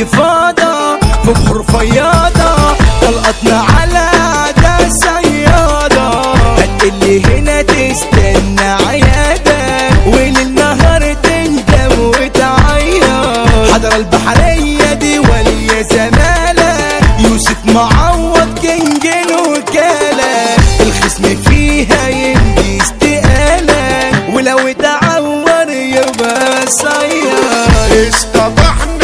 انتفاضة في بحر فياضة طلقتنا على عدا سيادة هتقلي هنا تستنى عيادة وللنهار تندم وتعيط حضر البحرية دي ولي زمالة يوسف معوض كينج الوكالة. الخصم فيها يمدي استقالة ولو اتعور يبقى صياد. اصطبحنا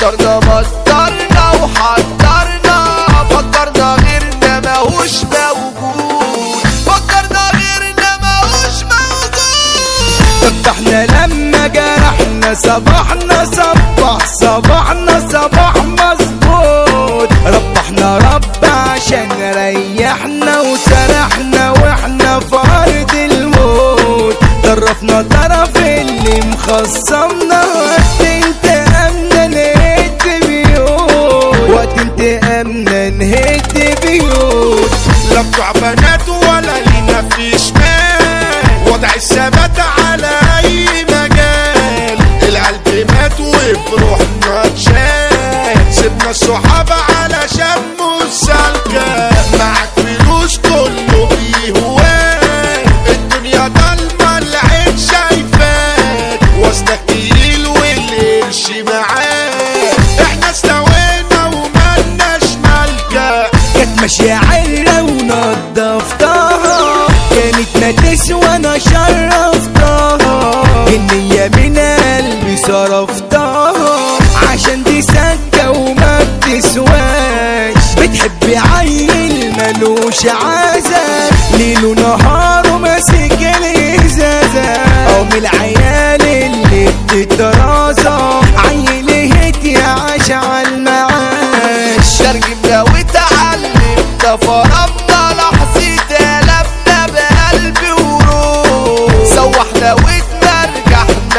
سيطرنا مصدرنا وحضرنا فكرنا غيرنا ماهوش موجود فكرنا غيرنا ماهوش موجود فتحنا لما جرحنا صباحنا صبح صباحنا صباح مظبوط ربحنا رب عشان ريحنا وسرحنا وإحنا في ارض الموت طرفنا طرف اللي مخصمنا وقت انت امنا نهد بيوت. لا بتوع بنات ولا لينا في شمال. وضع الثبات على أي مجال. القلب مات وفي روحنا اتشال. سيبنا الصحابة كانت ماشية عرة ونضفتها كانت ما تسوى أنا شرفتها. النية من قلبي صرفتها. عشان دي سكة وما بتسواش. بتحب عيل ملوش عازة. ليل ونهار وماسك الإزازة. أو من العيال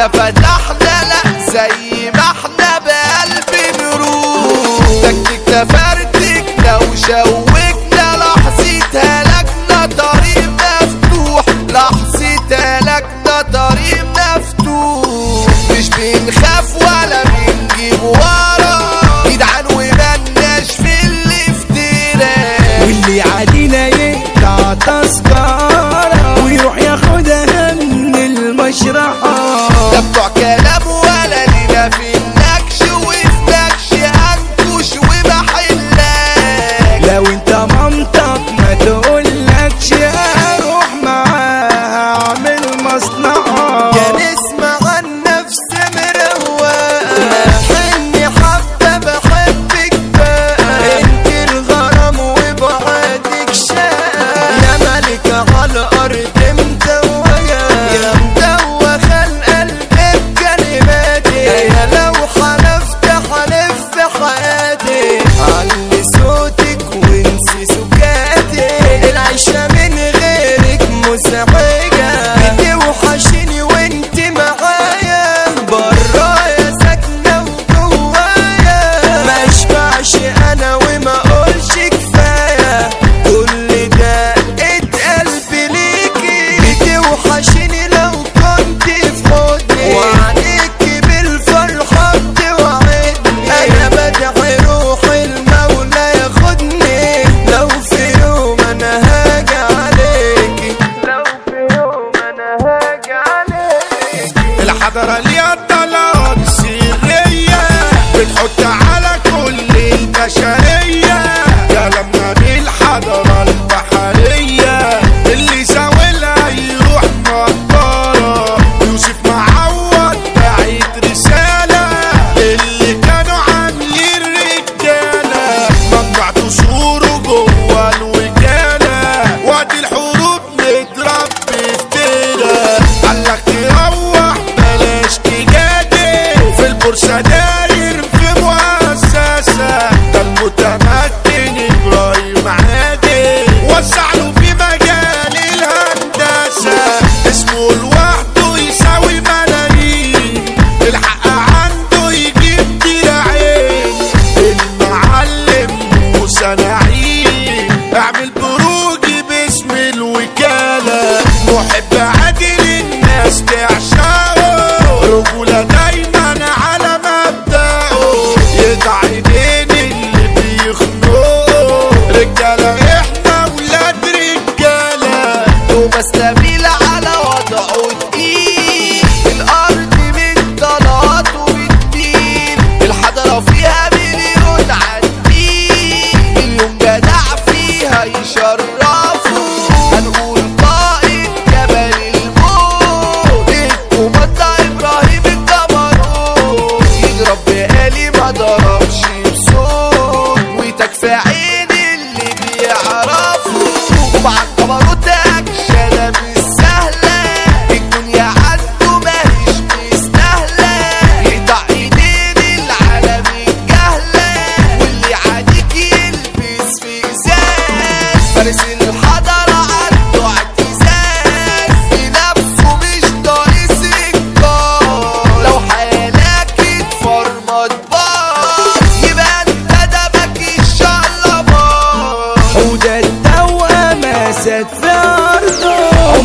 فتحنا لا زي ما إحنا بقلب نروح تكتكنا فرتكنا وشوكنا لحظة هلكنا طريق مفتوح. لحظة هلكنا طريق مفتوح. مش بنخاف ولا got shot.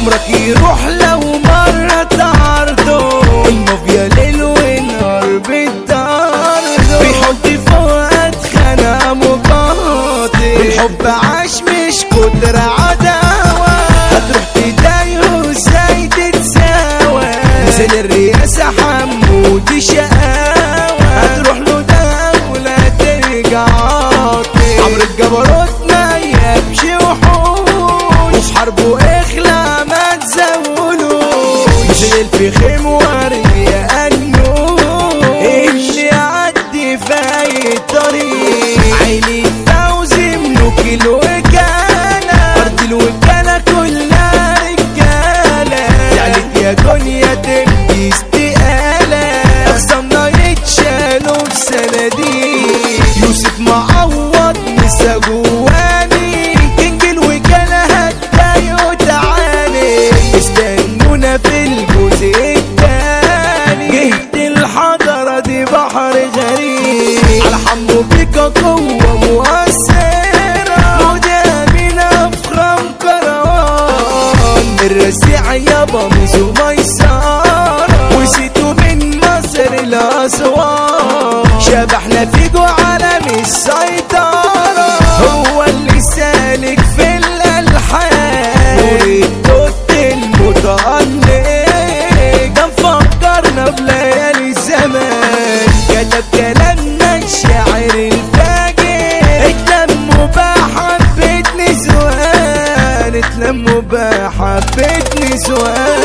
عمرك يروح لو مرة تعرضه المافيا ليل ونهار بتطارده بيحط فوقك خناقة مقاتل. الحب عاش مش قدرة عداوة. هتروح تدايه إزاي تتساوى مثل الرئاسة حمود شقاوة. هتروح له دولة ترجع عاطل عمر الجبروت ما يبشي وحوش حربه del fijemos. سؤال